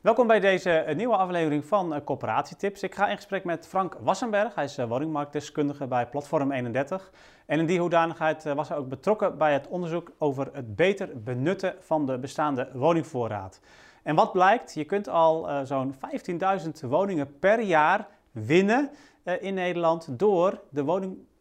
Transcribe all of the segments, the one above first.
Welkom bij deze eh, nieuwe aflevering van uh, Coöperatietips. Ik ga in gesprek met Frank Wassenberg. Hij is uh, woningmarktdeskundige bij Platform 31. En in die hoedanigheid was hij ook betrokken bij het onderzoek over het beter benutten van de bestaande woningvoorraad. En wat blijkt? Je kunt al zo'n 15.000 woningen per jaar winnen in Nederland door de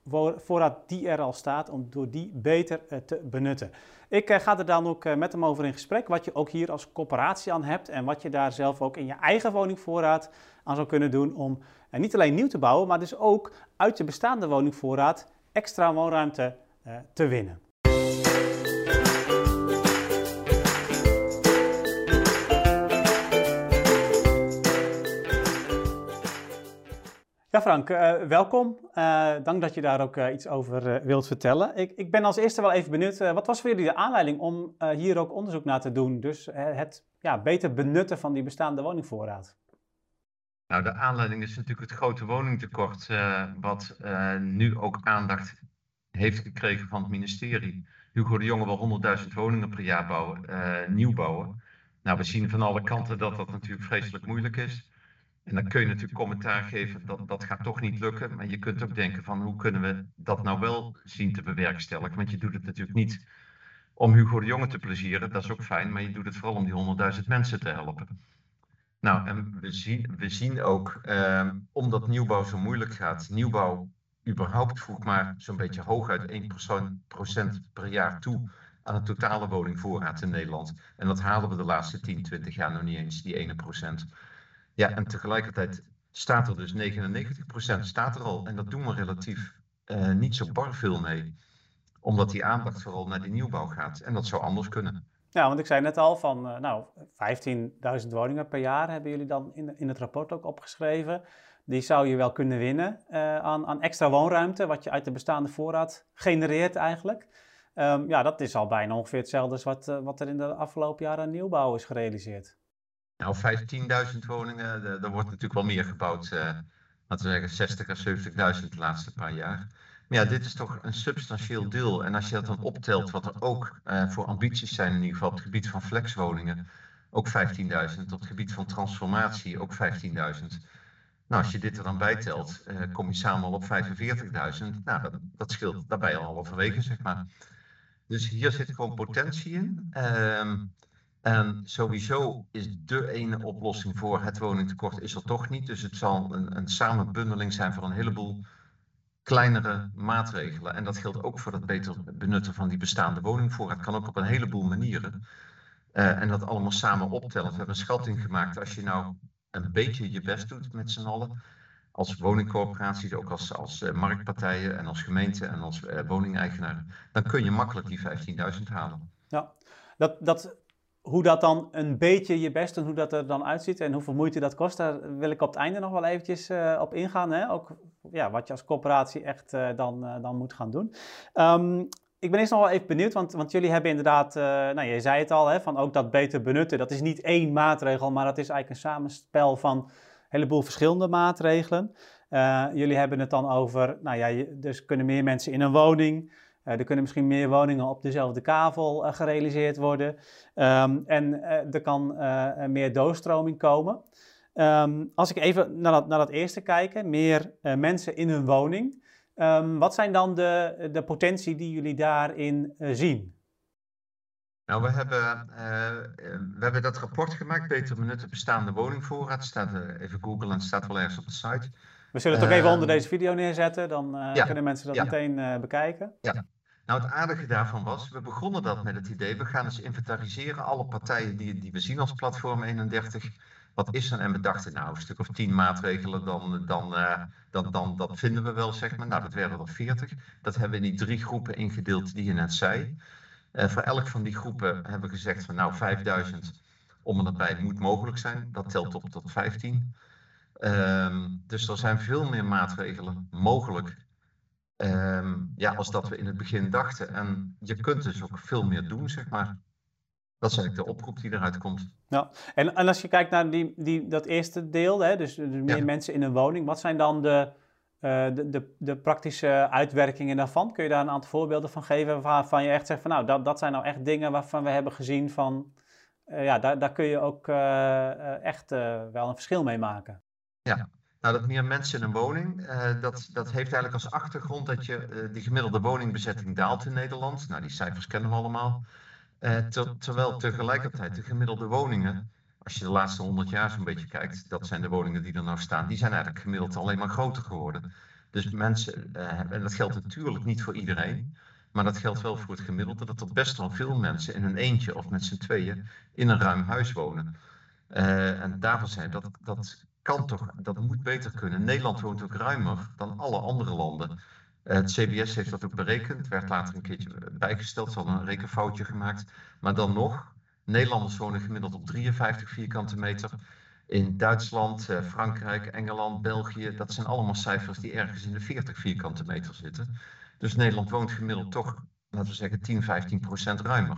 woningvoorraad die er al staat, om door die beter te benutten. Ik uh, ga er dan ook uh, met hem over in gesprek, wat je ook hier als coöperatie aan hebt en wat je daar zelf ook in je eigen woningvoorraad aan zou kunnen doen om niet alleen nieuw te bouwen, maar dus ook uit je bestaande woningvoorraad extra woonruimte te winnen. Ja, Frank, uh, welkom. Uh, dank dat je daar ook uh, iets over wilt vertellen. Ik, ik, ben als eerste wel even benieuwd, wat was voor jullie de aanleiding om hier ook onderzoek naar te doen? Dus het ja, beter benutten van die bestaande woningvoorraad. Nou, de aanleiding is natuurlijk het grote woningtekort, wat nu ook aandacht heeft gekregen van het ministerie. Hugo de Jonge wil 100.000 woningen per jaar bouwen, nieuw bouwen. Nou, we zien van alle kanten dat dat natuurlijk vreselijk moeilijk is. En dan kun je natuurlijk commentaar geven dat dat gaat toch niet lukken. Maar je kunt ook denken van hoe kunnen we dat nou wel zien te bewerkstelligen. Want je doet het natuurlijk niet om Hugo de Jonge te plezieren, dat is ook fijn. Maar je doet het vooral om die 100.000 mensen te helpen. Nou, en we zien, we zien ook, eh, omdat nieuwbouw zo moeilijk gaat, nieuwbouw überhaupt voegt maar zo'n beetje hooguit 1% per jaar toe aan de totale woningvoorraad in Nederland. En dat halen we de laatste 10, 20 jaar nog niet eens, die 1%. Ja, en tegelijkertijd staat er dus 99% staat er al. En dat doen we relatief uh, niet zo bar veel mee. Omdat die aandacht vooral naar die nieuwbouw gaat. En dat zou anders kunnen. Ja, want ik zei net al van, uh, nou, 15.000 woningen per jaar hebben jullie dan in, in het rapport ook opgeschreven. Die zou je wel kunnen winnen uh, aan, aan extra woonruimte, wat je uit de bestaande voorraad genereert eigenlijk. Um, ja, dat is al bijna ongeveer hetzelfde als wat, wat er in de afgelopen jaren aan nieuwbouw is gerealiseerd. Nou, 15.000 woningen, er wordt natuurlijk wel meer gebouwd. Uh, laten we zeggen 60.000 à 70.000 de laatste paar jaar. Maar ja, dit is toch een substantieel deel. En als je dat dan optelt, wat er ook uh, voor ambities zijn, in ieder geval op het gebied van flexwoningen, ook 15.000. Op het gebied van transformatie ook 15.000. Nou, als je dit er dan bij telt, kom je samen al op 45.000. Nou, dat, dat scheelt daarbij al halverwege, zeg maar. Dus hier zit gewoon potentie in. Uh, en sowieso is de ene oplossing voor het woningtekort is er toch niet. Dus het zal een, een samenbundeling zijn van een heleboel kleinere maatregelen. En dat geldt ook voor het beter benutten van die bestaande woningvoorraad. kan ook op een heleboel manieren. Uh, en dat allemaal samen optellen. We hebben een schatting gemaakt. Als je nou een beetje je best doet met z'n allen. Als woningcorporaties, ook als, als uh, marktpartijen en als gemeente en als uh, woningeigenaren. Dan kun je makkelijk die 15.000 halen. Ja, dat, dat hoe dat dan een beetje je best en hoe dat er dan uitziet en hoeveel moeite dat kost, daar wil ik op het einde nog wel eventjes uh, op ingaan. Hè? Ook ja, wat je als corporatie echt uh, dan, uh, dan moet gaan doen. Um, ik ben eerst nog wel even benieuwd, want, want jullie hebben inderdaad, nou je zei het al, hè, van ook dat beter benutten. Dat is niet één maatregel, maar dat is eigenlijk een samenspel van een heleboel verschillende maatregelen. jullie hebben het dan over, nou ja, dus kunnen meer mensen in een woning. Uh, er kunnen misschien meer woningen op dezelfde kavel uh, gerealiseerd worden. Um, en uh, er kan meer doorstroming komen. Um, als ik even naar dat, naar dat eerste kijk, meer mensen in hun woning. Um, wat zijn dan de, de potentie die jullie daarin zien? Nou, we hebben, we hebben dat rapport gemaakt, Beter benutten bestaande woningvoorraad. Staat, even googlen, het staat wel ergens op de site. We zullen het ook even onder deze video neerzetten, dan ja, kunnen mensen dat ja. meteen bekijken. Ja, nou, het aardige daarvan was, we begonnen dat met het idee, we gaan eens inventariseren alle partijen die, die we zien als Platform 31. Wat is er? En we dachten, nou, een stuk of tien maatregelen, dan, dan, uh, dan, dan dat vinden we wel, zeg maar. Nou, dat werden er veertig. Dat hebben we in die drie groepen ingedeeld die je net zei. Uh, voor elk van die groepen hebben we gezegd van, nou, 5000 om en bij moet mogelijk zijn. Dat telt op tot 15. Um, dus er zijn veel meer maatregelen mogelijk Um, ja, als dat we in het begin dachten. En je kunt dus ook veel meer doen, zeg maar. Dat is eigenlijk de oproep die eruit komt. Ja, en, en als je kijkt naar die, die, dat eerste deel, hè, dus, dus meer ja. mensen in een woning, wat zijn dan de, uh, de, de, de, praktische uitwerkingen daarvan? Kun je daar een aantal voorbeelden van geven waarvan je echt zegt van nou, dat, dat zijn nou echt dingen waarvan we hebben gezien van ja, daar, daar kun je ook echt wel een verschil mee maken. Ja, nou, dat meer mensen in een woning, dat, dat heeft eigenlijk als achtergrond dat je die gemiddelde woningbezetting daalt in Nederland. Nou, die cijfers kennen we allemaal. terwijl tegelijkertijd de gemiddelde woningen als je de laatste 100 jaar zo'n beetje kijkt, dat zijn de woningen die er nou staan, die zijn eigenlijk gemiddeld alleen maar groter geworden. Dus mensen, en dat geldt natuurlijk niet voor iedereen, maar dat geldt wel voor het gemiddelde, dat er best wel veel mensen in een eentje of met z'n tweeën in een ruim huis wonen. En daarvan zijn dat, dat kan toch, dat moet beter kunnen. Nederland woont ook ruimer dan alle andere landen. Het CBS heeft dat ook berekend, werd later een keertje bijgesteld, ze hadden een rekenfoutje gemaakt. Maar dan nog, Nederlanders wonen gemiddeld op 53 vierkante meter. In Duitsland, eh, Frankrijk, Engeland, België, dat zijn allemaal cijfers die ergens in de 40 vierkante meter zitten. Dus Nederland woont gemiddeld toch, laten we zeggen, 10, 15 procent ruimer.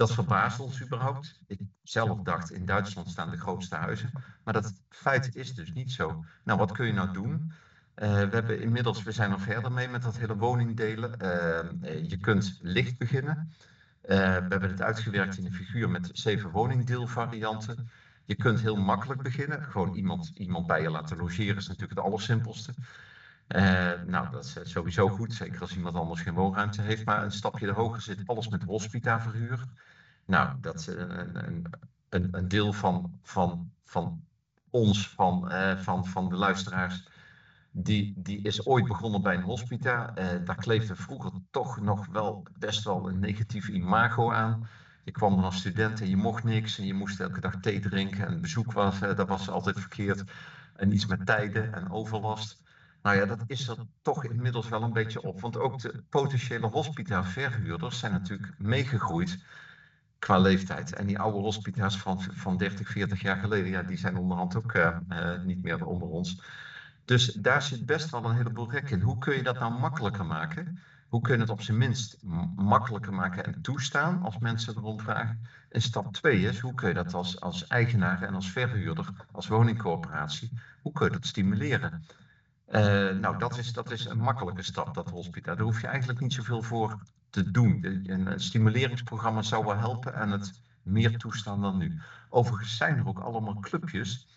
Dat verbaast ons überhaupt. Ik zelf dacht, in Duitsland staan de grootste huizen. Maar dat feit is dus niet zo. Nou, wat kun je nou doen? Uh, we hebben inmiddels, we zijn er verder mee met dat hele woningdelen. Uh, je kunt licht beginnen. Uh, we hebben het uitgewerkt in een figuur met zeven woningdeelvarianten. Je kunt heel makkelijk beginnen. Gewoon iemand, iemand bij je laten logeren is natuurlijk het allersimpelste. Uh, nou, dat is eh, sowieso goed, zeker als iemand anders geen woonruimte heeft. Maar een stapje hoger zit alles met hospita-verhuur. Nou, dat is een, een, een, deel van, van, van ons, van, van, van de luisteraars, die, die is ooit begonnen bij een hospita. Daar kleefde vroeger toch nog wel best wel een negatief imago aan. Je kwam er als student en je mocht niks en je moest elke dag thee drinken en bezoek was, dat was altijd verkeerd. En iets met tijden en overlast. Nou ja, dat is er toch inmiddels wel een beetje op. Want ook de potentiële hospita-verhuurders zijn natuurlijk meegegroeid qua leeftijd. En die oude hospita's van, van 30, 40 jaar geleden, ja, die zijn onderhand ook uh, uh, niet meer onder ons. Dus daar zit best wel een heleboel rek in. Hoe kun je dat nou makkelijker maken? Hoe kun je het op zijn minst makkelijker maken en toestaan als mensen erom vragen? En stap 2 is, hoe kun je dat als, als eigenaar en als verhuurder, als woningcorporatie, hoe kun je dat stimuleren? Uh, nou, dat is, dat is een makkelijke stap, dat hospita. Daar hoef je eigenlijk niet zoveel voor te doen. Een stimuleringsprogramma zou wel helpen en het meer toestaan dan nu. Overigens zijn er ook allemaal clubjes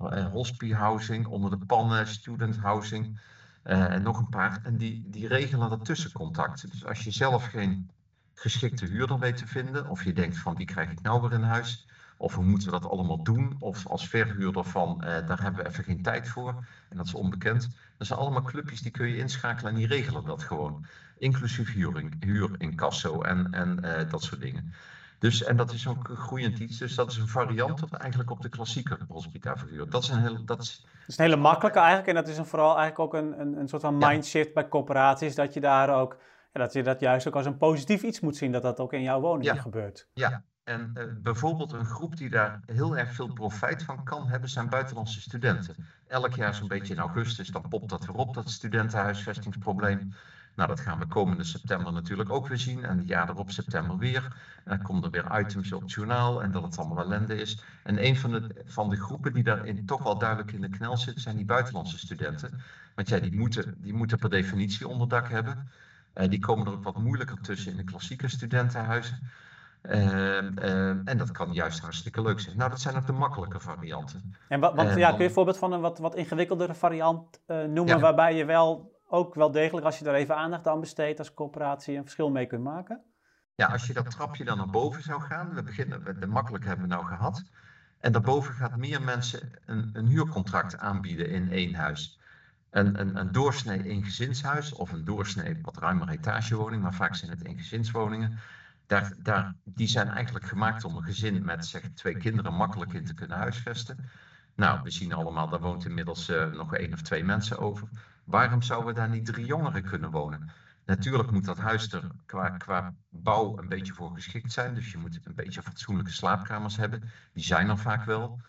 uh, hospie housing, onder de pannen, student housing uh, en nog een paar. En die, die regelen dat tussencontact. Dus als je zelf geen geschikte huurder weet te vinden, of je denkt van wie krijg ik nou weer in huis, of hoe moeten we dat allemaal doen, of als verhuurder van uh, daar hebben we even geen tijd voor en dat is onbekend. Dat zijn allemaal clubjes die kun je inschakelen en die regelen dat gewoon. Inclusief huuring, huurincasso en, en dat soort dingen. Dus, en dat is ook groeiend iets. Dus dat is een variant op, eigenlijk op de klassieke hospitaverhuur. Dat is een heel... Dat is, dat is een hele makkelijke eigenlijk. En dat is een, vooral eigenlijk ook een, een, een soort van mindshift bij corporaties. Dat je daar ook... Dat je dat juist ook als een positief iets moet zien. Dat dat ook in jouw woning ja. gebeurt. Ja, en uh, bijvoorbeeld een groep die daar heel erg veel profijt van kan hebben, zijn buitenlandse studenten. Elk jaar zo'n beetje in augustus, dan popt dat weer op, dat studentenhuisvestingsprobleem. Nou, dat gaan we komende september natuurlijk ook weer zien. En het jaar erop september weer. En dan komen er weer items op het journaal en dat het allemaal ellende is. En een van de, van de groepen die daarin toch wel duidelijk in de knel zit, zijn die buitenlandse studenten. Want ja, die moeten, die moeten per definitie onderdak hebben. Uh, die komen er ook wat moeilijker tussen in de klassieke studentenhuizen. Uh, uh, en dat kan juist hartstikke leuk zijn. Nou, dat zijn ook de makkelijke varianten. En wat, wat, ja, kun je een voorbeeld van een wat, wat ingewikkeldere variant noemen, ja. waarbij je wel ook wel degelijk, als je daar even aandacht aan besteedt als coöperatie, een verschil mee kunt maken? Ja, als je dat trapje dan naar boven zou gaan, we beginnen, de makkelijk hebben we nou gehad. En daarboven gaat meer mensen een, een huurcontract aanbieden in één huis. Een, een, een doorsnee eengezinshuis of een doorsnee wat ruimer etagewoning, maar vaak zijn het eengezinswoningen. Die zijn eigenlijk gemaakt om een gezin met zeg, twee kinderen makkelijk in te kunnen huisvesten. Nou, we zien allemaal, daar woont inmiddels uh, nog één of twee mensen over. Waarom zouden daar niet drie jongeren kunnen wonen? Natuurlijk moet dat huis er qua, qua bouw een beetje voor geschikt zijn. Dus je moet een beetje fatsoenlijke slaapkamers hebben. Die zijn er vaak wel.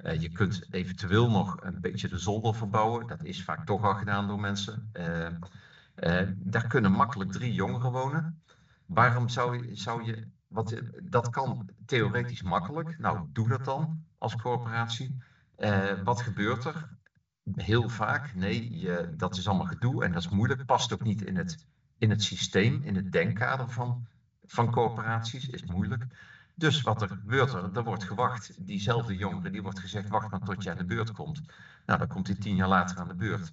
Uh, je kunt eventueel nog een beetje de zolder verbouwen. Dat is vaak toch al gedaan door mensen. Uh, daar kunnen makkelijk drie jongeren wonen. Waarom zou zou je wat, dat kan theoretisch makkelijk. Nou, doe dat dan als corporatie. wat gebeurt er? heel vaak, nee, je, dat is allemaal gedoe en dat is moeilijk. Past ook niet in het, in het systeem, in het denkkader van, van corporaties, is moeilijk. Dus wat er gebeurt er? Er wordt gewacht. Diezelfde jongere, die wordt gezegd, wacht maar tot je aan de beurt komt. Nou, dan komt hij tien jaar later aan de beurt.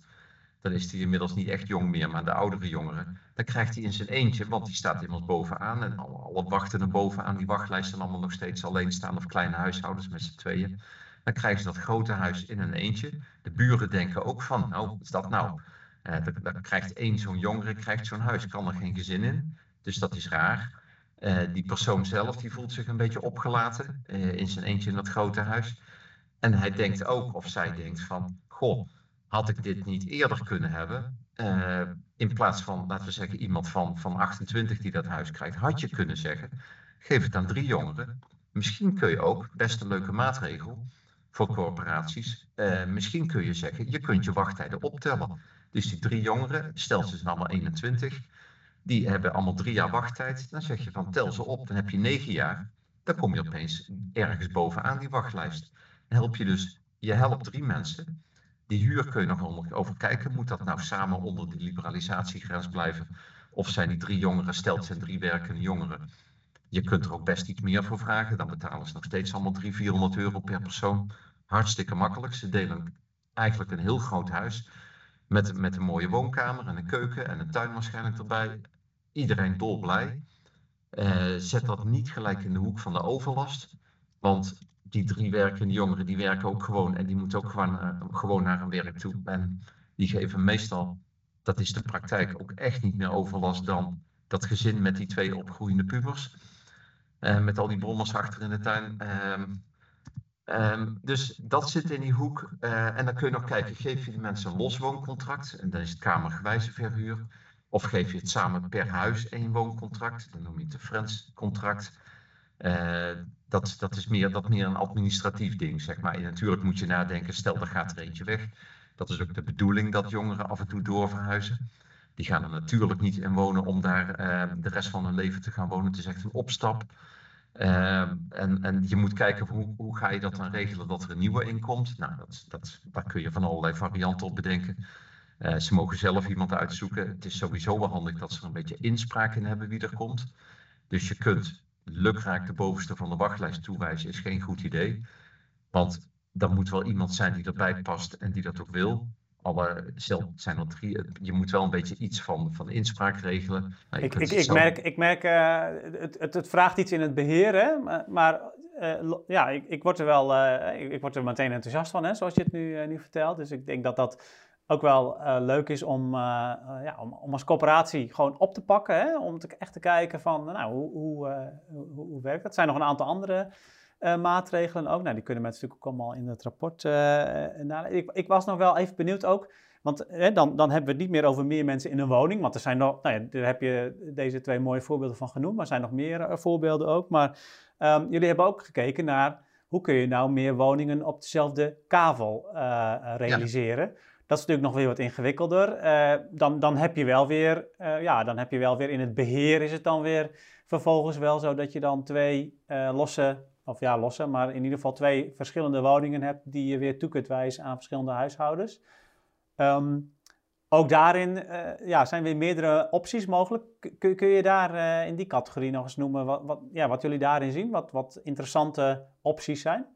Dan is hij inmiddels niet echt jong meer, maar de oudere jongeren. Dan krijgt hij in zijn eentje, want die staat immers bovenaan. En alle wachten er bovenaan. Die wachtlijsten allemaal nog steeds alleen staan of kleine huishoudens met z'n tweeën. Dan krijgen ze dat grote huis in een eentje. De buren denken ook van, nou, wat is dat nou? Uh, dan, krijgt één zo'n jongere krijgt zo'n huis, kan er geen gezin in. Dus dat is raar. Uh, die persoon zelf die voelt zich een beetje opgelaten uh, in zijn eentje in dat grote huis. En hij denkt ook, of zij denkt van, goh, had ik dit niet eerder kunnen hebben? Uh, in plaats van, laten we zeggen, iemand van, van 28 die dat huis krijgt, had je kunnen zeggen, geef het aan drie jongeren. Misschien kun je ook, best een leuke maatregel voor corporaties, misschien kun je zeggen, je kunt je wachttijden optellen. Dus die drie jongeren, stel ze zijn allemaal 21, die hebben allemaal drie jaar wachttijd. Dan zeg je van tel ze op, dan heb je negen jaar. Dan kom je opeens ergens bovenaan die wachtlijst. Help je dus, je helpt drie mensen. Die huur kun je nog over kijken. Moet dat nou samen onder die liberalisatiegrens blijven? Of zijn die drie jongeren, stelt zijn drie werkende jongeren. Je kunt er ook best iets meer voor vragen. Dan betalen ze nog steeds allemaal 300, 400 euro per persoon. Hartstikke makkelijk. Ze delen eigenlijk een heel groot huis. Met, met een mooie woonkamer en een keuken en een tuin waarschijnlijk erbij. Iedereen dolblij. Uh, zet dat niet gelijk in de hoek van de overlast. Want die drie werkende jongeren, die werken ook gewoon. En die moeten ook gewoon, uh, gewoon naar hun werk toe. En die geven meestal, dat is de praktijk, ook echt niet meer overlast dan dat gezin met die twee opgroeiende pubers. Uh, met al die brommers achter in de tuin. Um, dus dat zit in die hoek. Uh, en dan kun je nog kijken, geef je die mensen een loswooncontract, en dan is het kamergewijze verhuur. Of geef je het samen per huis één wooncontract, dan noem je het een friends-contract. Uh, dat, dat is meer, dat meer een administratief ding, zeg maar. En natuurlijk moet je nadenken, stel er gaat er eentje weg. Dat is ook de bedoeling dat jongeren af en toe doorverhuizen. Die gaan er natuurlijk niet in wonen om daar uh, de rest van hun leven te gaan wonen. Het is echt een opstap. Uh, en, en je moet kijken hoe, hoe ga je dat dan regelen dat er een nieuwe inkomt. Nou, dat, dat, daar kun je van allerlei varianten op bedenken. Uh, ze mogen zelf iemand uitzoeken. Het is sowieso wel handig dat ze er een beetje inspraak in hebben wie er komt. Dus je kunt lukraak de bovenste van de wachtlijst toewijzen, is geen goed idee. Want dan moet wel iemand zijn die erbij past en die dat ook wil alle, stel, zijn er drie, je moet wel een beetje iets van, van inspraak regelen. Nou, ik, ik, ik merk, ik merk uh, het, het, het, vraagt iets in het beheer, hè? maar, maar uh, ja, ik, ik, word er wel, uh, ik, ik, word er meteen enthousiast van, hè, zoals je het nu, nu vertelt. Dus ik denk dat dat ook wel leuk is om, ja, om, om, als coöperatie gewoon op te pakken, hè? om te, echt te kijken van, nou, hoe, hoe, hoe, hoe werkt dat? Er zijn nog een aantal andere maatregelen ook. Nou, die kunnen mensen natuurlijk ook allemaal in het rapport ik, ik, was nog wel even benieuwd ook, want dan, dan hebben we het niet meer over meer mensen in een woning, want er zijn nog, nou ja, daar heb je deze twee mooie voorbeelden van genoemd, maar er zijn nog meer voorbeelden ook. Maar um, jullie hebben ook gekeken naar hoe kun je nou meer woningen op dezelfde kavel realiseren. Ja. Dat is natuurlijk nog weer wat ingewikkelder. Uh, dan, dan, heb je wel weer, uh, ja, dan heb je wel weer in het beheer is het dan weer vervolgens wel zo dat je dan twee uh, losse of ja, losse, maar in ieder geval twee verschillende woningen hebt die je weer toe kunt wijzen aan verschillende huishoudens. Um, ook daarin ja, zijn weer meerdere opties mogelijk. Kun, kun je daar in die categorie nog eens noemen wat, wat, ja, wat jullie daarin zien? Wat, wat interessante opties zijn?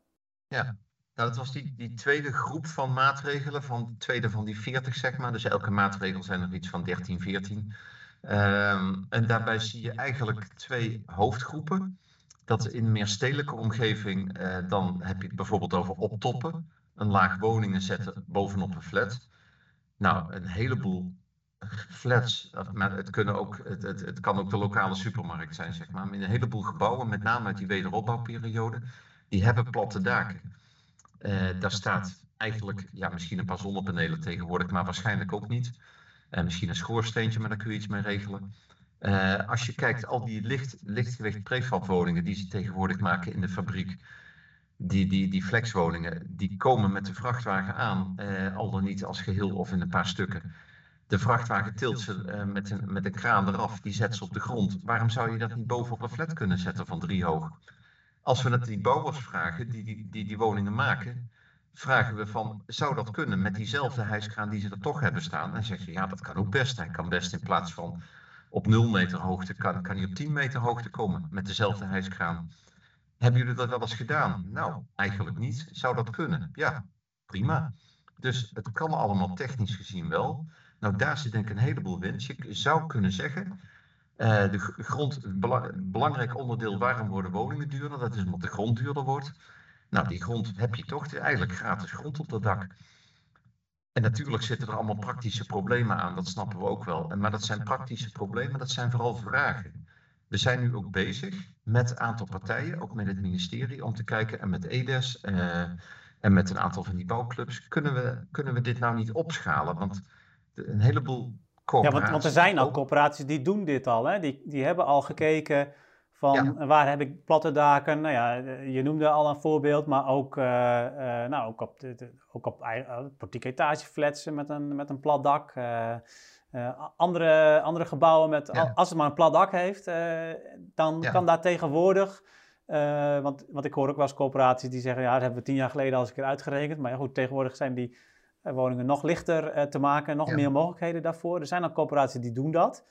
Ja, nou, dat was die, die tweede groep van maatregelen, van de tweede van die 40 zeg maar. Dus elke maatregel zijn er iets van 13, 14. Um, en daarbij zie je eigenlijk twee hoofdgroepen dat in een meer stedelijke omgeving, eh, dan heb je het bijvoorbeeld over optoppen, een laag woningen zetten bovenop een flat. Nou, een heleboel flats, maar het, kunnen ook, het, het, het kan ook de lokale supermarkt zijn, zeg maar. Maar een heleboel gebouwen, met name uit die wederopbouwperiode, die hebben platte daken. Uh, daar staat eigenlijk, ja, misschien een paar zonnepanelen tegenwoordig, maar waarschijnlijk ook niet. Uh, misschien een schoorsteentje, maar daar kun je iets mee regelen. Uh, als je kijkt, al die licht, lichtgewicht prefabwoningen die ze tegenwoordig maken in de fabriek, die, die, die flexwoningen, die komen met de vrachtwagen aan, al dan niet als geheel of in een paar stukken. De vrachtwagen tilt ze met, een, met een kraan eraf, die zet ze op de grond. Waarom zou je dat niet bovenop een flat kunnen zetten van drie hoog? Als we het die bouwers vragen, die die, die die woningen maken, vragen we van, zou dat kunnen met diezelfde hijskraan die ze er toch hebben staan? En zeg je, ja, dat kan ook best. Hij kan best in plaats van op 0 meter hoogte kan, kan hij op 10 meter hoogte komen met dezelfde hijskraan. Hebben jullie dat wel eens gedaan? Nou, eigenlijk niet. Zou dat kunnen? Ja, prima. Dus het kan allemaal technisch gezien wel. Nou, daar zit denk ik een heleboel winst. Je zou kunnen zeggen, uh, de grond, een belangrijk onderdeel waarom worden woningen duurder, dat is omdat de grond duurder wordt. Nou, die grond heb je toch eigenlijk gratis grond op dat dak. En natuurlijk zitten er allemaal praktische problemen aan, dat snappen we ook wel. Maar dat zijn praktische problemen, dat zijn vooral vragen. We zijn nu ook bezig met een aantal partijen, ook met het ministerie, om te kijken en met EDES uh, en met een aantal van die bouwclubs, kunnen we, kunnen we dit nou niet opschalen? Want een heleboel ja, want, want, er zijn al corporaties die doen dit al. Hè? Die, die hebben al gekeken van waar heb ik platte daken. Nou ja, je noemde al een voorbeeld, maar ook, uh, uh, nou, ook op, de, ook op uh, etageflats met een, met een plat dak. andere, andere gebouwen met, als het maar een plat dak heeft, dan kan daar tegenwoordig... want, want ik hoor ook wel eens corporaties die zeggen, ja, dat hebben we tien jaar geleden al eens een keer uitgerekend. Maar ja, goed, tegenwoordig zijn die eh, woningen nog lichter eh, te maken, nog meer mogelijkheden daarvoor. Er zijn al corporaties die doen dat.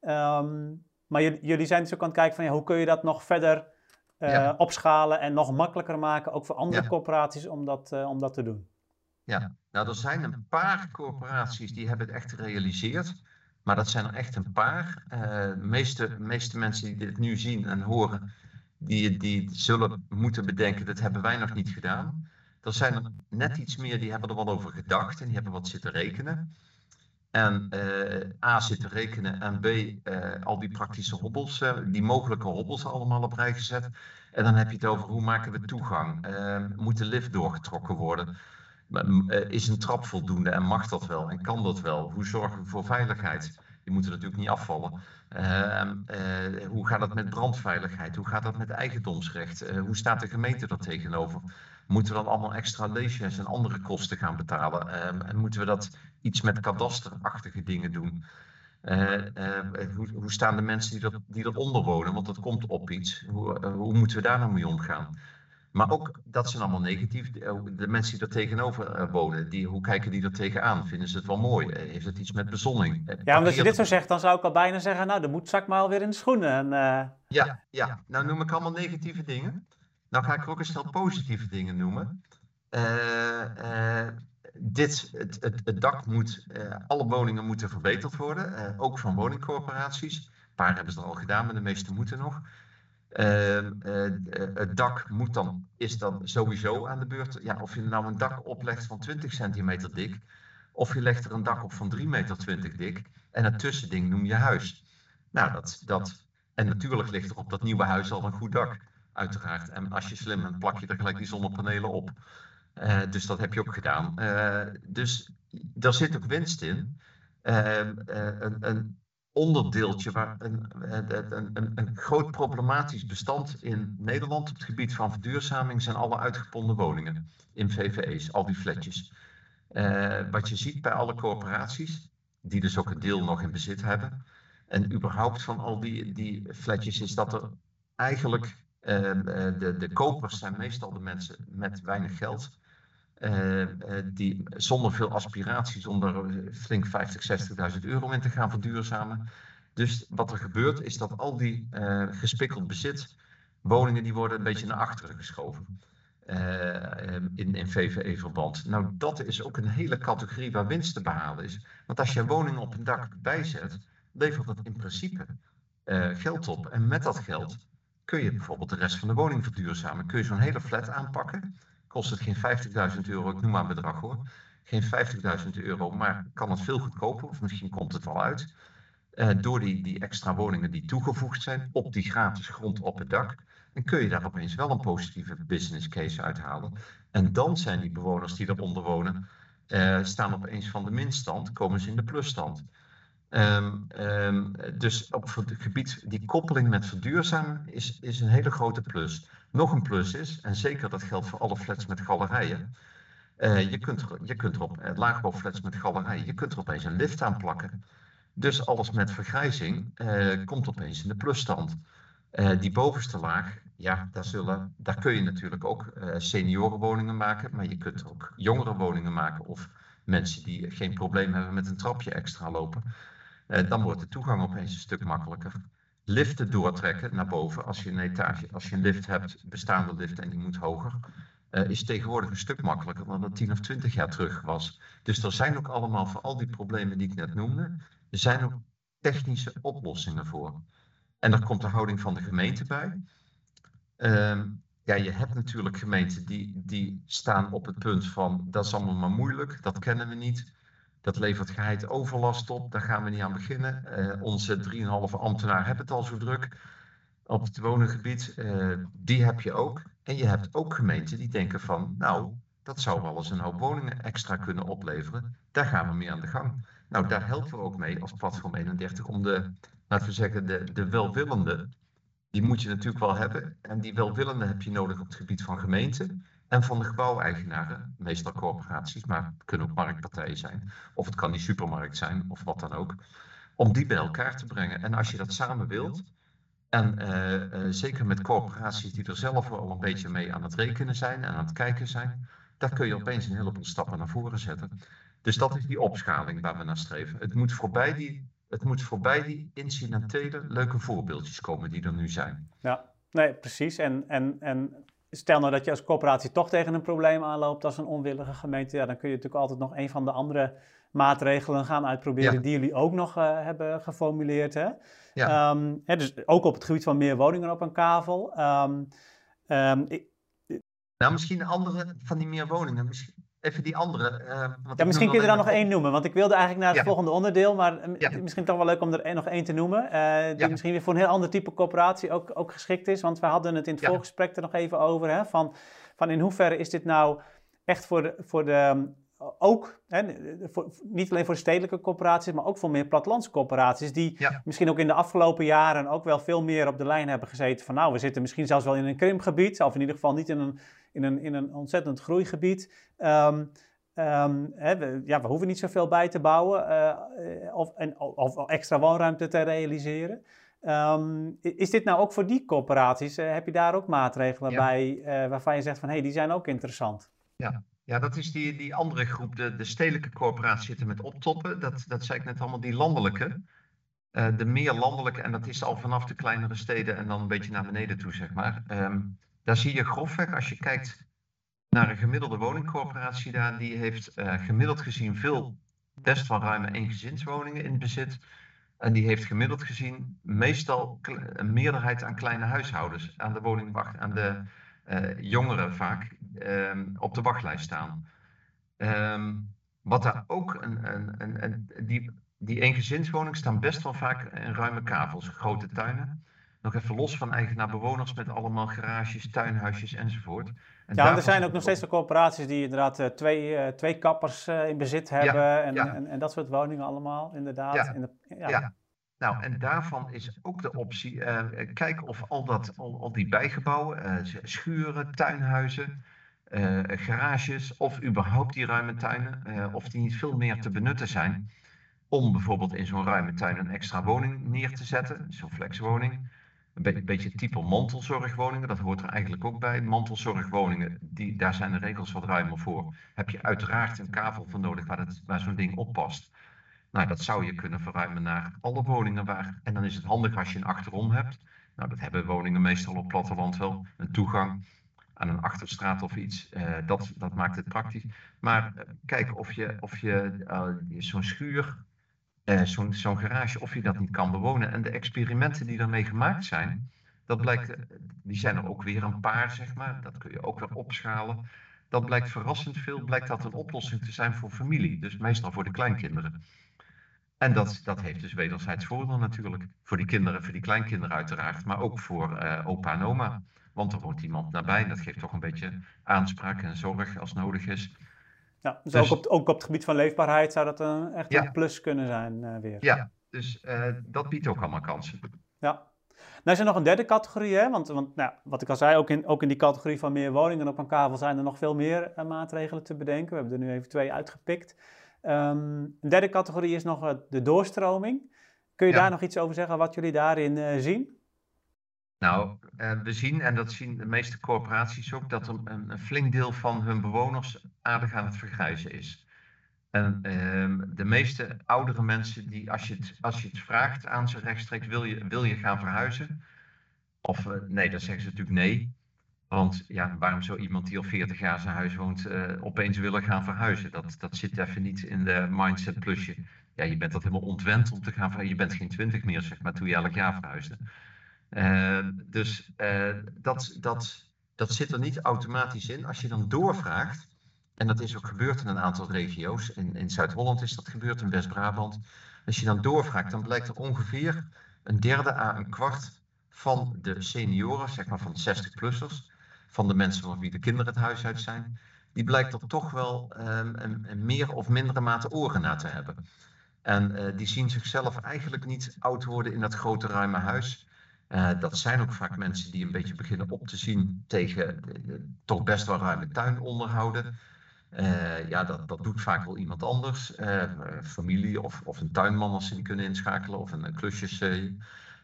Ehm, maar jullie zijn dus ook aan het kijken van ja, hoe kun je dat nog verder uh, opschalen en nog makkelijker maken, ook voor andere corporaties om dat, om dat te doen. Ja, nou er zijn een paar corporaties die hebben het echt gerealiseerd. Maar dat zijn er echt een paar. De meeste, meeste mensen die dit nu zien en horen, die, die zullen moeten bedenken, dat hebben wij nog niet gedaan. Er zijn er net iets meer die hebben er wel over gedacht en die hebben wat zitten rekenen. En uh, A zitten rekenen en B uh, al die praktische hobbels, uh, die mogelijke hobbels allemaal op rij gezet. En dan heb je het over hoe maken we toegang? moet de lift doorgetrokken worden? is een trap voldoende en mag dat wel en kan dat wel? Hoe zorgen we voor veiligheid? Die moeten natuurlijk niet afvallen. hoe gaat het met brandveiligheid? Hoe gaat dat met eigendomsrecht? hoe staat de gemeente er tegenover? Moeten we dan allemaal extra leesjes en andere kosten gaan betalen? Ehm, en moeten we dat iets met kadasterachtige dingen doen? Uh, hoe, hoe, staan de mensen die, dat, die eronder wonen? Want dat komt op iets. Hoe, uh, hoe moeten we daar nou mee omgaan? Maar ook, dat zijn allemaal negatief. De mensen die er tegenover wonen, die, hoe kijken die er tegenaan? Vinden ze het wel mooi? Heeft het iets met bezonning? Ja, omdat je dit zo zegt, dan zou ik al bijna zeggen, nou, de moet zak maar alweer in de schoenen. En, ja, ja, nou noem ik allemaal negatieve dingen. Nou ga ik ook een stel positieve dingen noemen. Uh, uh, dit, het, het, dak moet, uh, alle woningen moeten verbeterd worden, ook van woningcorporaties. Een paar hebben ze al gedaan, maar de meeste moeten nog. het dak moet dan, is dan sowieso aan de beurt. Ja, of je nou een dak oplegt van 20 centimeter dik, of je legt er een dak op van 3,20 meter dik, en het tussending noem je huis. Nou, dat, dat, en natuurlijk ligt er op dat nieuwe huis al een goed dak uiteraard. En als je slim bent, plak je er gelijk die zonnepanelen op. Uh, dus dat heb je ook gedaan. Uh, dus daar zit ook winst in. Uh, een, een, onderdeeltje, waar een, een, een, groot problematisch bestand in Nederland op het gebied van verduurzaming zijn alle uitgeponden woningen in VVE's, al die flatjes. wat je ziet bij alle corporaties, die dus ook een deel nog in bezit hebben, en überhaupt van al die, die flatjes, is dat er eigenlijk Ehm, eh, de, de kopers zijn meestal de mensen met weinig geld. Ehm, eh, die zonder veel aspiratie, zonder flink 50, 60.000 euro in te gaan verduurzamen. Dus wat er gebeurt is dat al die gespikkeld bezit, woningen die worden een beetje naar achteren geschoven. Uh, in, in VVE-verband. Nou, dat is ook een hele categorie waar winst te behalen is. Want als je een woning op een dak bijzet, levert dat in principe geld op. En met dat geld kun je bijvoorbeeld de rest van de woning verduurzamen. Kun je zo'n hele flat aanpakken. Kost het geen 50.000 euro, ik noem maar een bedrag hoor. Geen 50.000 euro, maar kan het veel goedkoper, of misschien komt het wel uit. Uh, door die, die extra woningen die toegevoegd zijn op die gratis grond op het dak. Dan kun je daar opeens wel een positieve business case uithalen. En dan zijn die bewoners die eronder wonen, uh, staan opeens van de minstand, komen ze in de plusstand. Um, dus op het gebied, die koppeling met verduurzamen is, is een hele grote plus. Nog een plus is, en zeker dat geldt voor alle flats met galerijen, uh, je, kunt je kunt er op uh, laagbouwflats met galerijen, je kunt er opeens een lift aan plakken. Dus alles met vergrijzing uh, komt opeens in de plusstand. die bovenste laag, ja, daar, zullen, daar kun je natuurlijk ook seniorenwoningen maken, maar je kunt ook jongere woningen maken of mensen die geen probleem hebben met een trapje extra lopen. Eh, dan wordt de toegang opeens een stuk makkelijker. liften doortrekken naar boven. Als je een etage, als je een lift hebt, bestaande lift en die moet hoger, uh, is tegenwoordig een stuk makkelijker dan dat 10 of 20 jaar terug was. Dus er zijn ook allemaal voor al die problemen die ik net noemde, er zijn ook technische oplossingen voor. En daar komt de houding van de gemeente bij. Ehm, ja, je hebt natuurlijk gemeenten die, die staan op het punt van dat is allemaal maar moeilijk, dat kennen we niet. Dat levert geheid overlast op, daar gaan we niet aan beginnen. Uh, onze 3,5 ambtenaar hebben het al zo druk op het wonengebied. Uh, die heb je ook. En je hebt ook gemeenten die denken van, nou, dat zou wel eens een hoop woningen extra kunnen opleveren. Daar gaan we mee aan de gang. Nou, daar helpen we ook mee als platform 31 om de, laten we zeggen, de, de welwillende, die moet je natuurlijk wel hebben. En die welwillende heb je nodig op het gebied van gemeenten en van de gebouweigenaren, meestal corporaties, maar het kunnen ook marktpartijen zijn. Of het kan die supermarkt zijn, of wat dan ook. Om die bij elkaar te brengen. En als je dat samen wilt, en uh, uh, zeker met corporaties die er zelf al een beetje mee aan het rekenen zijn en aan het kijken zijn, daar kun je opeens een heleboel stappen naar voren zetten. Dus dat is die opschaling waar we naar streven. Het moet voorbij die, het moet voorbij die incidentele leuke voorbeeldjes komen die er nu zijn. Ja, nee, precies. En, en, en stel nou dat je als corporatie toch tegen een probleem aanloopt als een onwillige gemeente, ja, dan kun je natuurlijk altijd nog een van de andere maatregelen gaan uitproberen die jullie ook nog uh, hebben geformuleerd. Hè? Ja. Um, hè, dus ook op het gebied van meer woningen op een kavel. Um, um, ik, nou, misschien andere van die meer woningen. Misschien, even die andere. Uh, ja, misschien kun je er dan nog één noemen. Want ik wilde eigenlijk naar het volgende onderdeel. Maar ja. misschien toch wel leuk om er nog één te noemen. Uh, die misschien weer voor een heel ander type coöperatie ook, ook geschikt is. Want we hadden het in het voorgesprek er nog even over. Hè, van, van in hoeverre is dit nou echt voor de, voor de ook, hè, voor, niet alleen voor de stedelijke corporaties, maar ook voor meer plattelandscorporaties, die misschien ook in de afgelopen jaren ook wel veel meer op de lijn hebben gezeten van nou, we zitten misschien zelfs wel in een krimpgebied, of in ieder geval niet in een, in een, in een ontzettend groeigebied. Um, um, hè, we, ja, we hoeven niet zoveel bij te bouwen uh, of, en, of extra woonruimte te realiseren. Um, is dit nou ook voor die corporaties? Uh, heb je daar ook maatregelen ja. bij uh, waarvan je zegt van hé, hey, die zijn ook interessant? Ja, ja, dat is die, die andere groep, de, de stedelijke corporaties zitten met optoppen. Dat, dat zei ik net allemaal, die landelijke. Uh, de meer landelijke, en dat is al vanaf de kleinere steden en dan een beetje naar beneden toe, zeg maar. Um, daar zie je grofweg, als je kijkt naar een gemiddelde woningcorporatie daar, die heeft uh, gemiddeld gezien veel, best wel ruime eengezinswoningen in bezit. En die heeft gemiddeld gezien meestal een meerderheid aan kleine huishoudens aan de woningwacht, aan de jongeren vaak um, op de wachtlijst staan. Um, wat daar ook een, een, een, een, die, die eengezinswoningen staan best wel vaak in ruime kavels, grote tuinen. Nog even los van eigenaar-bewoners met allemaal garages, tuinhuisjes enzovoort. En ja, er zijn ook nog steeds de corporaties die inderdaad uh, twee, uh, twee kappers in bezit hebben ja, en, ja. En, en, dat soort woningen allemaal, inderdaad. Ja, de, ja. Nou, en daarvan is ook de optie, uh, kijk of al, dat, al, al die bijgebouwen, uh, schuren, tuinhuizen, uh, garages of überhaupt die ruime tuinen, of die niet veel meer te benutten zijn om bijvoorbeeld in zo'n ruime tuin een extra woning neer te zetten, zo'n flexwoning. Een be beetje type mantelzorgwoningen, dat hoort er eigenlijk ook bij. Mantelzorgwoningen, die, daar zijn de regels wat ruimer voor. Heb je uiteraard een kavel voor nodig waar, waar zo'n ding op past. Nou, dat zou je kunnen verruimen naar alle woningen waar. En dan is het handig als je een achterom hebt. Nou, dat hebben woningen meestal op platteland wel. Een toegang aan een achterstraat of iets. Uh, dat, dat maakt het praktisch. Maar uh, kijk of je, of je uh, zo'n schuur, zo'n zo'n garage, of je dat niet kan bewonen. En de experimenten die daarmee gemaakt zijn, dat blijkt, die zijn er ook weer een paar, zeg maar. Dat kun je ook weer opschalen. Dat blijkt verrassend veel, blijkt dat een oplossing te zijn voor familie. Dus meestal voor de kleinkinderen. En dat, dat heeft dus wederzijds voordeel natuurlijk. Voor die kinderen, voor die kleinkinderen uiteraard, maar ook voor uh, opa en oma. Want er wordt iemand nabij en dat geeft toch een beetje aanspraak en zorg als nodig is. Ja, dus, dus ook, op, ook op het gebied van leefbaarheid zou dat een, echt ja. een plus kunnen zijn uh, weer. Ja, dus uh, dat biedt ook allemaal kansen. Ja. Nou is er nog een derde categorie, hè? want, want nou, wat ik al zei, ook in, ook in die categorie van meer woningen op een kavel zijn er nog veel meer maatregelen te bedenken. We hebben er nu even twee uitgepikt. Um, een derde categorie is nog uh, de doorstroming. Kun je ja. daar nog iets over zeggen, wat jullie daarin uh, zien? Nou, uh, we zien, en dat zien de meeste corporaties ook, dat een, een, flink deel van hun bewoners aardig aan het vergrijzen is. En ehm, de meeste oudere mensen, die, als, je het, als je het vraagt aan ze rechtstreeks, wil je, wil je gaan verhuizen? Of eh, nee, dan zeggen ze natuurlijk nee. Want ja, waarom zou iemand die al 40 jaar zijn huis woont uh, opeens willen gaan verhuizen? Dat, dat zit even niet in de mindset plusje. Ja, je bent dat helemaal ontwend om te gaan verhuizen. Je bent geen 20 meer, zeg maar, toen je elk jaar verhuisde. Uh, dus dat, dat, dat zit er niet automatisch in. Als je dan doorvraagt, en dat is ook gebeurd in een aantal regio's. In, in Zuid-Holland is dat gebeurd, in West-Brabant. Als je dan doorvraagt, dan blijkt er ongeveer een derde à een kwart van de senioren, zeg maar van de 60-plussers, van de mensen van wie de kinderen het huis uit zijn, die blijkt er toch wel um, een, meer of mindere mate oren naar te hebben. En uh, die zien zichzelf eigenlijk niet oud worden in dat grote ruime huis. Uh, dat zijn ook vaak mensen die een beetje beginnen op te zien tegen de, toch best wel ruime tuin onderhouden. Ja, dat, dat doet vaak wel iemand anders. Familie of, of een tuinman als ze die kunnen inschakelen. Of een, een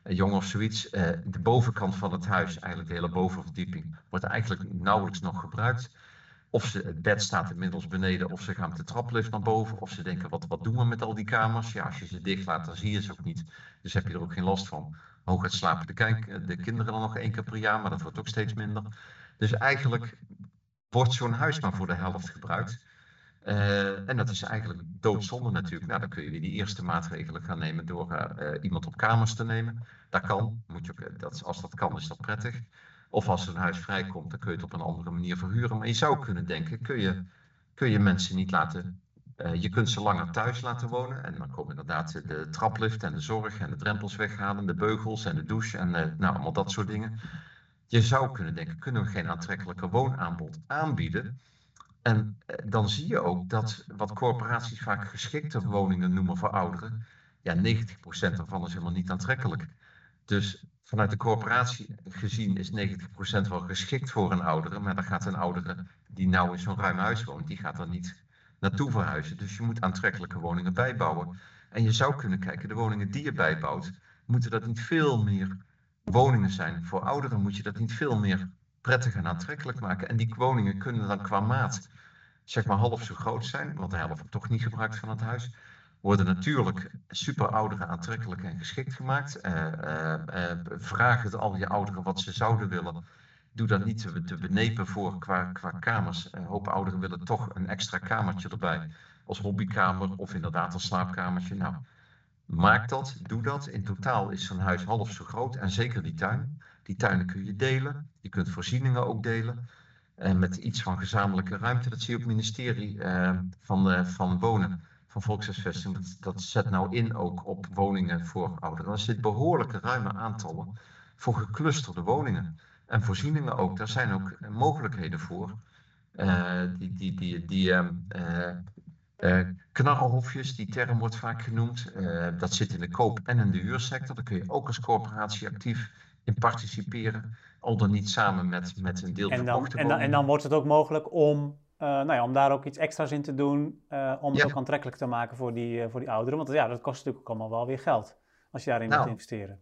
klusjesjongen of zoiets. Uh, de bovenkant van het huis, eigenlijk de hele bovenverdieping, wordt eigenlijk nauwelijks nog gebruikt. Of ze, het bed staat inmiddels beneden, of ze gaan met de traplift naar boven. Of ze denken, wat, wat doen we met al die kamers? Ja, als je ze dicht laat, dan zie je ze ook niet. Dus heb je er ook geen last van. Hooguit slapen de, kijk, de kinderen dan nog één keer per jaar, maar dat wordt ook steeds minder. Dus eigenlijk wordt zo'n huis maar voor de helft gebruikt. Uh, en dat is eigenlijk doodzonde natuurlijk. Nou, dan kun je weer die eerste maatregelen gaan nemen door uh, iemand op kamers te nemen. Dat kan, moet je dat, als dat kan is dat prettig. Of als een huis vrijkomt, dan kun je het op een andere manier verhuren. Maar je zou kunnen denken, kun je, kun je mensen niet laten... Je kunt ze langer thuis laten wonen. En dan komen inderdaad de traplift en de zorg en de drempels weghalen. De beugels en de douche en nou, allemaal dat soort dingen. Je zou kunnen denken, kunnen we geen aantrekkelijker woonaanbod aanbieden? En eh, dan zie je ook dat wat corporaties vaak geschikte woningen noemen voor ouderen, ja, 90% daarvan is helemaal niet aantrekkelijk. Dus vanuit de corporatie gezien is 90% wel geschikt voor een oudere, maar dan gaat een oudere die nou in zo'n ruim huis woont, die gaat er niet naartoe verhuizen. Dus je moet aantrekkelijke woningen bijbouwen. En je zou kunnen kijken, de woningen die je bijbouwt, moeten dat niet veel meer woningen zijn. Voor ouderen moet je dat niet veel meer prettig en aantrekkelijk maken. En die woningen kunnen dan qua maat zeg maar half zo groot zijn, want de helft wordt toch niet gebruikt van het huis. Worden natuurlijk super ouderen aantrekkelijk en geschikt gemaakt. Uh, vraag het al je ouderen wat ze zouden willen. Doe dat niet te, te benepen voor qua, qua kamers. Een hoop ouderen willen toch een extra kamertje erbij. Als hobbykamer of inderdaad als slaapkamertje. Nou, Maak dat, doe dat. In totaal is zo'n huis half zo groot en zeker die tuin. Die tuinen kun je delen. Je kunt voorzieningen ook delen. En met iets van gezamenlijke ruimte. Dat zie je op het ministerie uh, van, uh, van Wonen, van Volkshuisvesting. Dat, zet nou in ook op woningen voor ouderen. Er zitten behoorlijke ruime aantallen voor geclusterde woningen. En voorzieningen ook. Daar zijn ook mogelijkheden voor. Uh, die, die, die, die uh, knarrenhofjes, die term wordt vaak genoemd. Dat zit in de koop- en in de huursector. Daar kun je ook als corporatie actief in participeren. Al dan niet samen met, met een deel en dan, en dan, en dan wordt het ook mogelijk om, uh, nou ja, om daar ook iets extra's in te doen. om het ja. ook aantrekkelijk te maken voor die, voor die ouderen. Want ja, dat kost natuurlijk ook allemaal wel weer geld. Als je daarin nou, moet investeren.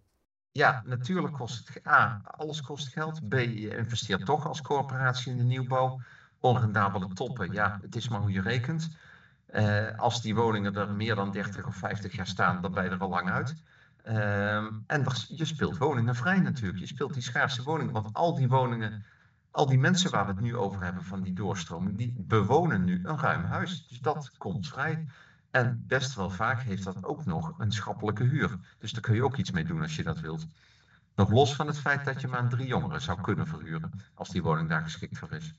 Ja, natuurlijk kost het A, alles kost geld. B, je investeert toch als corporatie in de nieuwbouw. Onrendabele toppen, ja, het is maar hoe je rekent. Als die woningen er meer dan 30 of 50 jaar staan, dan ben je er al lang uit. Uh, en je speelt woningen vrij natuurlijk. Je speelt die schaarse woningen. Want al die woningen, al die mensen waar we het nu over hebben van die doorstroming, die bewonen nu een ruim huis. Dus dat komt vrij. En best wel vaak heeft dat ook nog een schappelijke huur. Dus daar kun je ook iets mee doen als je dat wilt. Nog los van het feit dat je maar drie jongeren zou kunnen verhuren, als die woning daar geschikt voor is.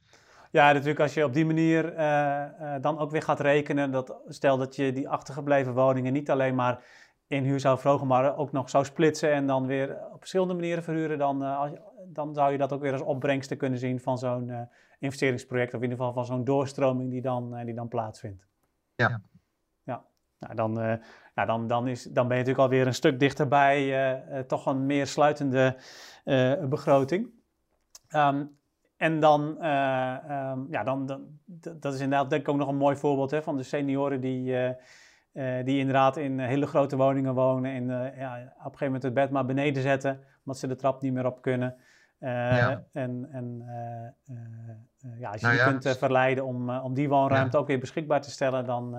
Ja, natuurlijk als je op die manier uh, uh, dan ook weer gaat rekenen, dat stel dat je die achtergebleven woningen niet alleen maar in huur zou verhogen, maar ook nog zou splitsen en dan weer op verschillende manieren verhuren, dan, uh, dan zou je dat ook weer als opbrengsten kunnen zien van zo'n investeringsproject, of in ieder geval van zo'n doorstroming die dan, die dan plaatsvindt. Ja. Ja, nou, dan, ja, dan, dan, is, dan ben je natuurlijk alweer een stuk dichterbij toch een meer sluitende begroting. Um, en dan, uh, um, ja, dan, dan, dat is inderdaad denk ik ook nog een mooi voorbeeld hè, van de senioren die, uh, uh, die inderdaad in hele grote woningen wonen en ja, op een gegeven moment het bed maar beneden zetten, omdat ze de trap niet meer op kunnen. Ja. En, en ja, als je nou die kunt verleiden om, om die woonruimte ook weer beschikbaar te stellen, dan,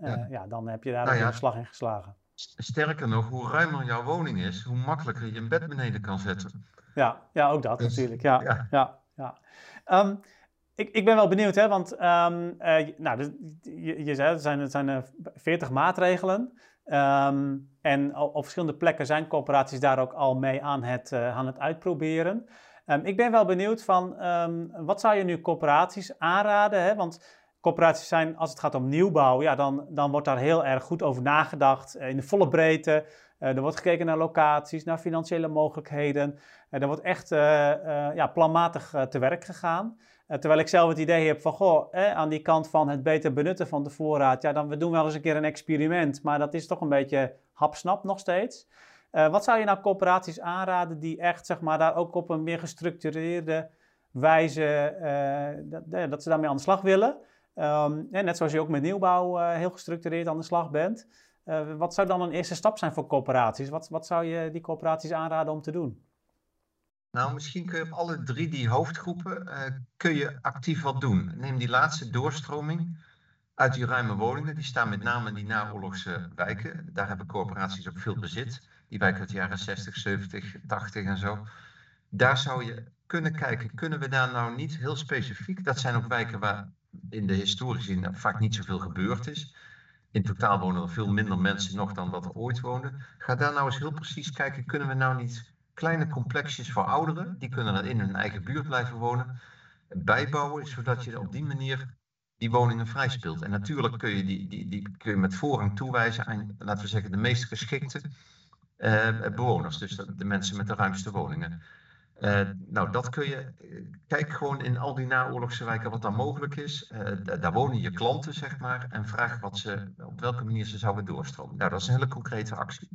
ja. ja. dan heb je daar nou een slag in geslagen. Sterker nog, hoe ruimer jouw woning is, hoe makkelijker je een bed beneden kan zetten. Ja, ja ook dat dus, natuurlijk. Ja, ja. ja, ehm, ik, ik ben wel benieuwd, hè, want um, nou, dus, je, je zei, er zijn, er zijn 40 maatregelen. Ehm, en op, verschillende plekken zijn corporaties daar ook al mee aan het, uh, aan het uitproberen. ik ben wel benieuwd van, wat zou je nu corporaties aanraden? Hè? Want corporaties zijn, als het gaat om nieuwbouw, ja, dan, dan wordt daar heel erg goed over nagedacht eh, in de volle breedte. Er wordt gekeken naar locaties, naar financiële mogelijkheden. Er wordt echt ja, planmatig te werk gegaan. Terwijl ik zelf het idee heb van, goh, aan die kant van het beter benutten van de voorraad, ja, dan we doen wel eens een keer een experiment, maar dat is toch een beetje hapsnap nog steeds. wat zou je nou corporaties aanraden die echt, zeg maar, daar ook op een meer gestructureerde wijze, dat, dat ze daarmee aan de slag willen? Um, net zoals je ook met nieuwbouw heel gestructureerd aan de slag bent. Wat zou dan een eerste stap zijn voor corporaties? Wat, wat zou je die corporaties aanraden om te doen? Nou, misschien kun je op alle drie die hoofdgroepen uh, kun je actief wat doen. Neem die laatste doorstroming uit die ruime woningen. Die staan met name in die naoorlogse wijken. Daar hebben corporaties ook veel bezit. Die wijken uit de jaren 60, 70, 80 en zo. Daar zou je kunnen kijken, kunnen we daar nou niet heel specifiek... Dat zijn ook wijken waar in de historische zin vaak niet zoveel gebeurd is. In totaal wonen er veel minder mensen nog dan dat er ooit woonden. Ga daar nou eens heel precies kijken, kunnen we nou niet kleine complexjes voor ouderen, die kunnen er in hun eigen buurt blijven wonen, bijbouwen, zodat je op die manier die woningen vrij speelt. En natuurlijk kun je die, die, die kun je met voorrang toewijzen aan, laten we zeggen, de meest geschikte uh, bewoners. Dus de, mensen met de ruimste woningen. Uh, nou, dat kun je. Eh, kijk gewoon in al die naoorlogse wijken wat daar mogelijk is. Daar wonen je klanten, zeg maar. En vraag wat ze, op welke manier ze zouden doorstromen. Nou, dat is een hele concrete actie.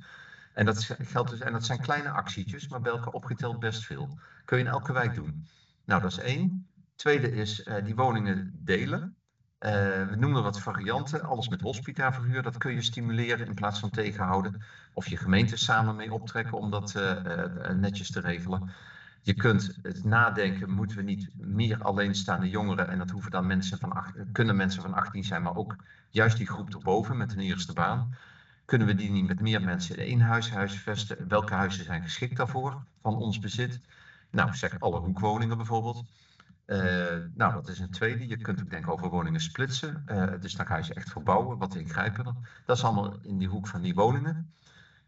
En dat, geldt dus, en dat zijn kleine actietjes, maar bij elkaar opgeteld best veel. Kun je in elke wijk doen. Nou, dat is één. Tweede is uh, die woningen delen. we noemen wat varianten. Alles met hospitaverhuur, dat kun je stimuleren in plaats van tegenhouden. Of je gemeente samen mee optrekken om dat netjes te regelen. Je kunt het nadenken, moeten we niet meer alleenstaande jongeren, en dat hoeven dan mensen van acht, kunnen mensen van 18 zijn, maar ook juist die groep erboven met een eerste baan. Kunnen we die niet met meer mensen in één huis huisvesten? Welke huizen zijn geschikt daarvoor van ons bezit? Nou, zeg alle hoekwoningen bijvoorbeeld. Uh, nou, dat is een tweede. Je kunt ook denken over woningen splitsen. Uh, dus dan ga je ze echt verbouwen, wat ingrijpender. Dat is allemaal in die hoek van die woningen.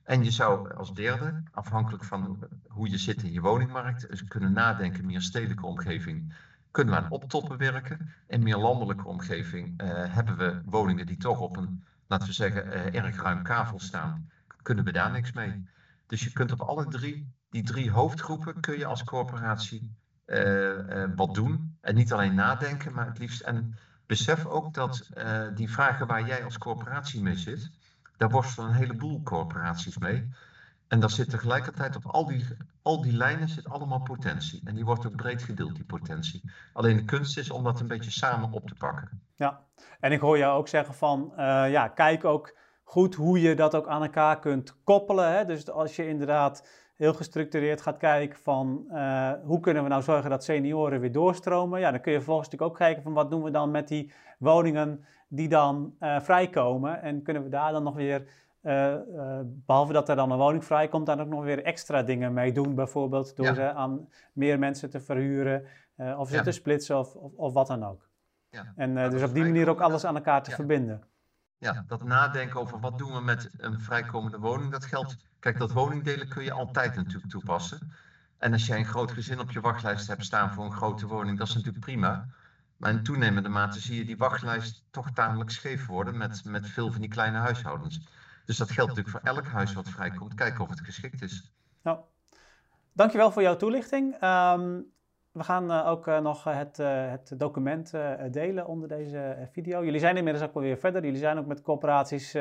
En je zou als derde, afhankelijk van hoe je zit in je woningmarkt, kunnen nadenken, meer stedelijke omgeving, kunnen we aan optoppen werken. In meer landelijke omgeving uh, hebben we woningen die toch op een, laten we zeggen, erg ruim kavel staan. Kunnen we daar niks mee? Dus je kunt op alle drie, die drie hoofdgroepen, kun je als corporatie uh, wat doen. En niet alleen nadenken, maar het liefst. En besef ook dat die vragen waar jij als corporatie mee zit, daar worstelen een heleboel corporaties mee. En daar zit tegelijkertijd op al die, al die lijnen zit allemaal potentie. En die wordt ook breed gedeeld, die potentie. Alleen de kunst is om dat een beetje samen op te pakken. Ja, en ik hoor jou ook zeggen van, uh, ja, kijk ook goed hoe je dat ook aan elkaar kunt koppelen. Hè? Dus als je inderdaad heel gestructureerd gaat kijken van uh, hoe kunnen we nou zorgen dat senioren weer doorstromen. Ja, dan kun je vervolgens natuurlijk ook kijken van wat doen we dan met die woningen die dan uh, vrijkomen. En kunnen we daar dan nog weer, uh, behalve dat er dan een woning vrijkomt, dan ook nog weer extra dingen mee doen. Bijvoorbeeld door ze aan meer mensen te verhuren of ze te splitsen of, of, of, wat dan ook. Ja. En dus op die manier ook alles aan elkaar te verbinden. Ja, dat nadenken over wat doen we met een vrijkomende woning, dat geldt. Kijk, dat woningdelen kun je altijd natuurlijk toepassen. En als jij een groot gezin op je wachtlijst hebt staan voor een grote woning, dat is natuurlijk prima. Maar in toenemende mate zie je die wachtlijst toch tamelijk scheef worden met, met veel van die kleine huishoudens. Dus dat geldt natuurlijk voor elk huis wat vrijkomt. Kijken of het geschikt is. Nou, dankjewel voor jouw toelichting. Um, we gaan uh, ook uh, nog het, uh, het document delen onder deze video. Jullie zijn inmiddels ook wel weer verder. Jullie zijn ook met corporaties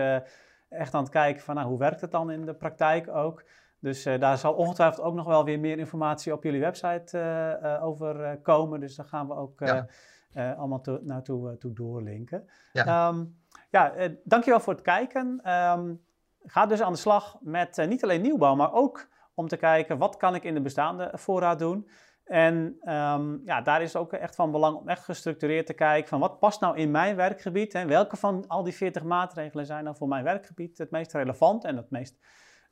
echt aan het kijken van nou, hoe werkt het dan in de praktijk ook. Dus daar zal ongetwijfeld ook nog wel weer meer informatie op jullie website over komen. Dus daar gaan we ook ja. allemaal to, naartoe toe doorlinken. Ja, um, ja dankjewel voor het kijken. Um, ga dus aan de slag met niet alleen nieuwbouw, maar ook om te kijken wat kan ik in de bestaande voorraad doen. En ehm, ja, daar is ook echt van belang om echt gestructureerd te kijken van wat past nou in mijn werkgebied en welke van al die 40 maatregelen zijn nou voor mijn werkgebied het meest relevant en het meest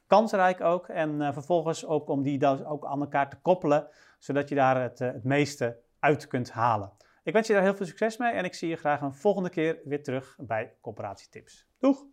kansrijk ook. En uh, vervolgens ook om die dan ook aan elkaar te koppelen, zodat je daar het, uh, het meeste uit kunt halen. Ik wens je daar heel veel succes mee en ik zie je graag een volgende keer weer terug bij Coöperatietips. Doeg!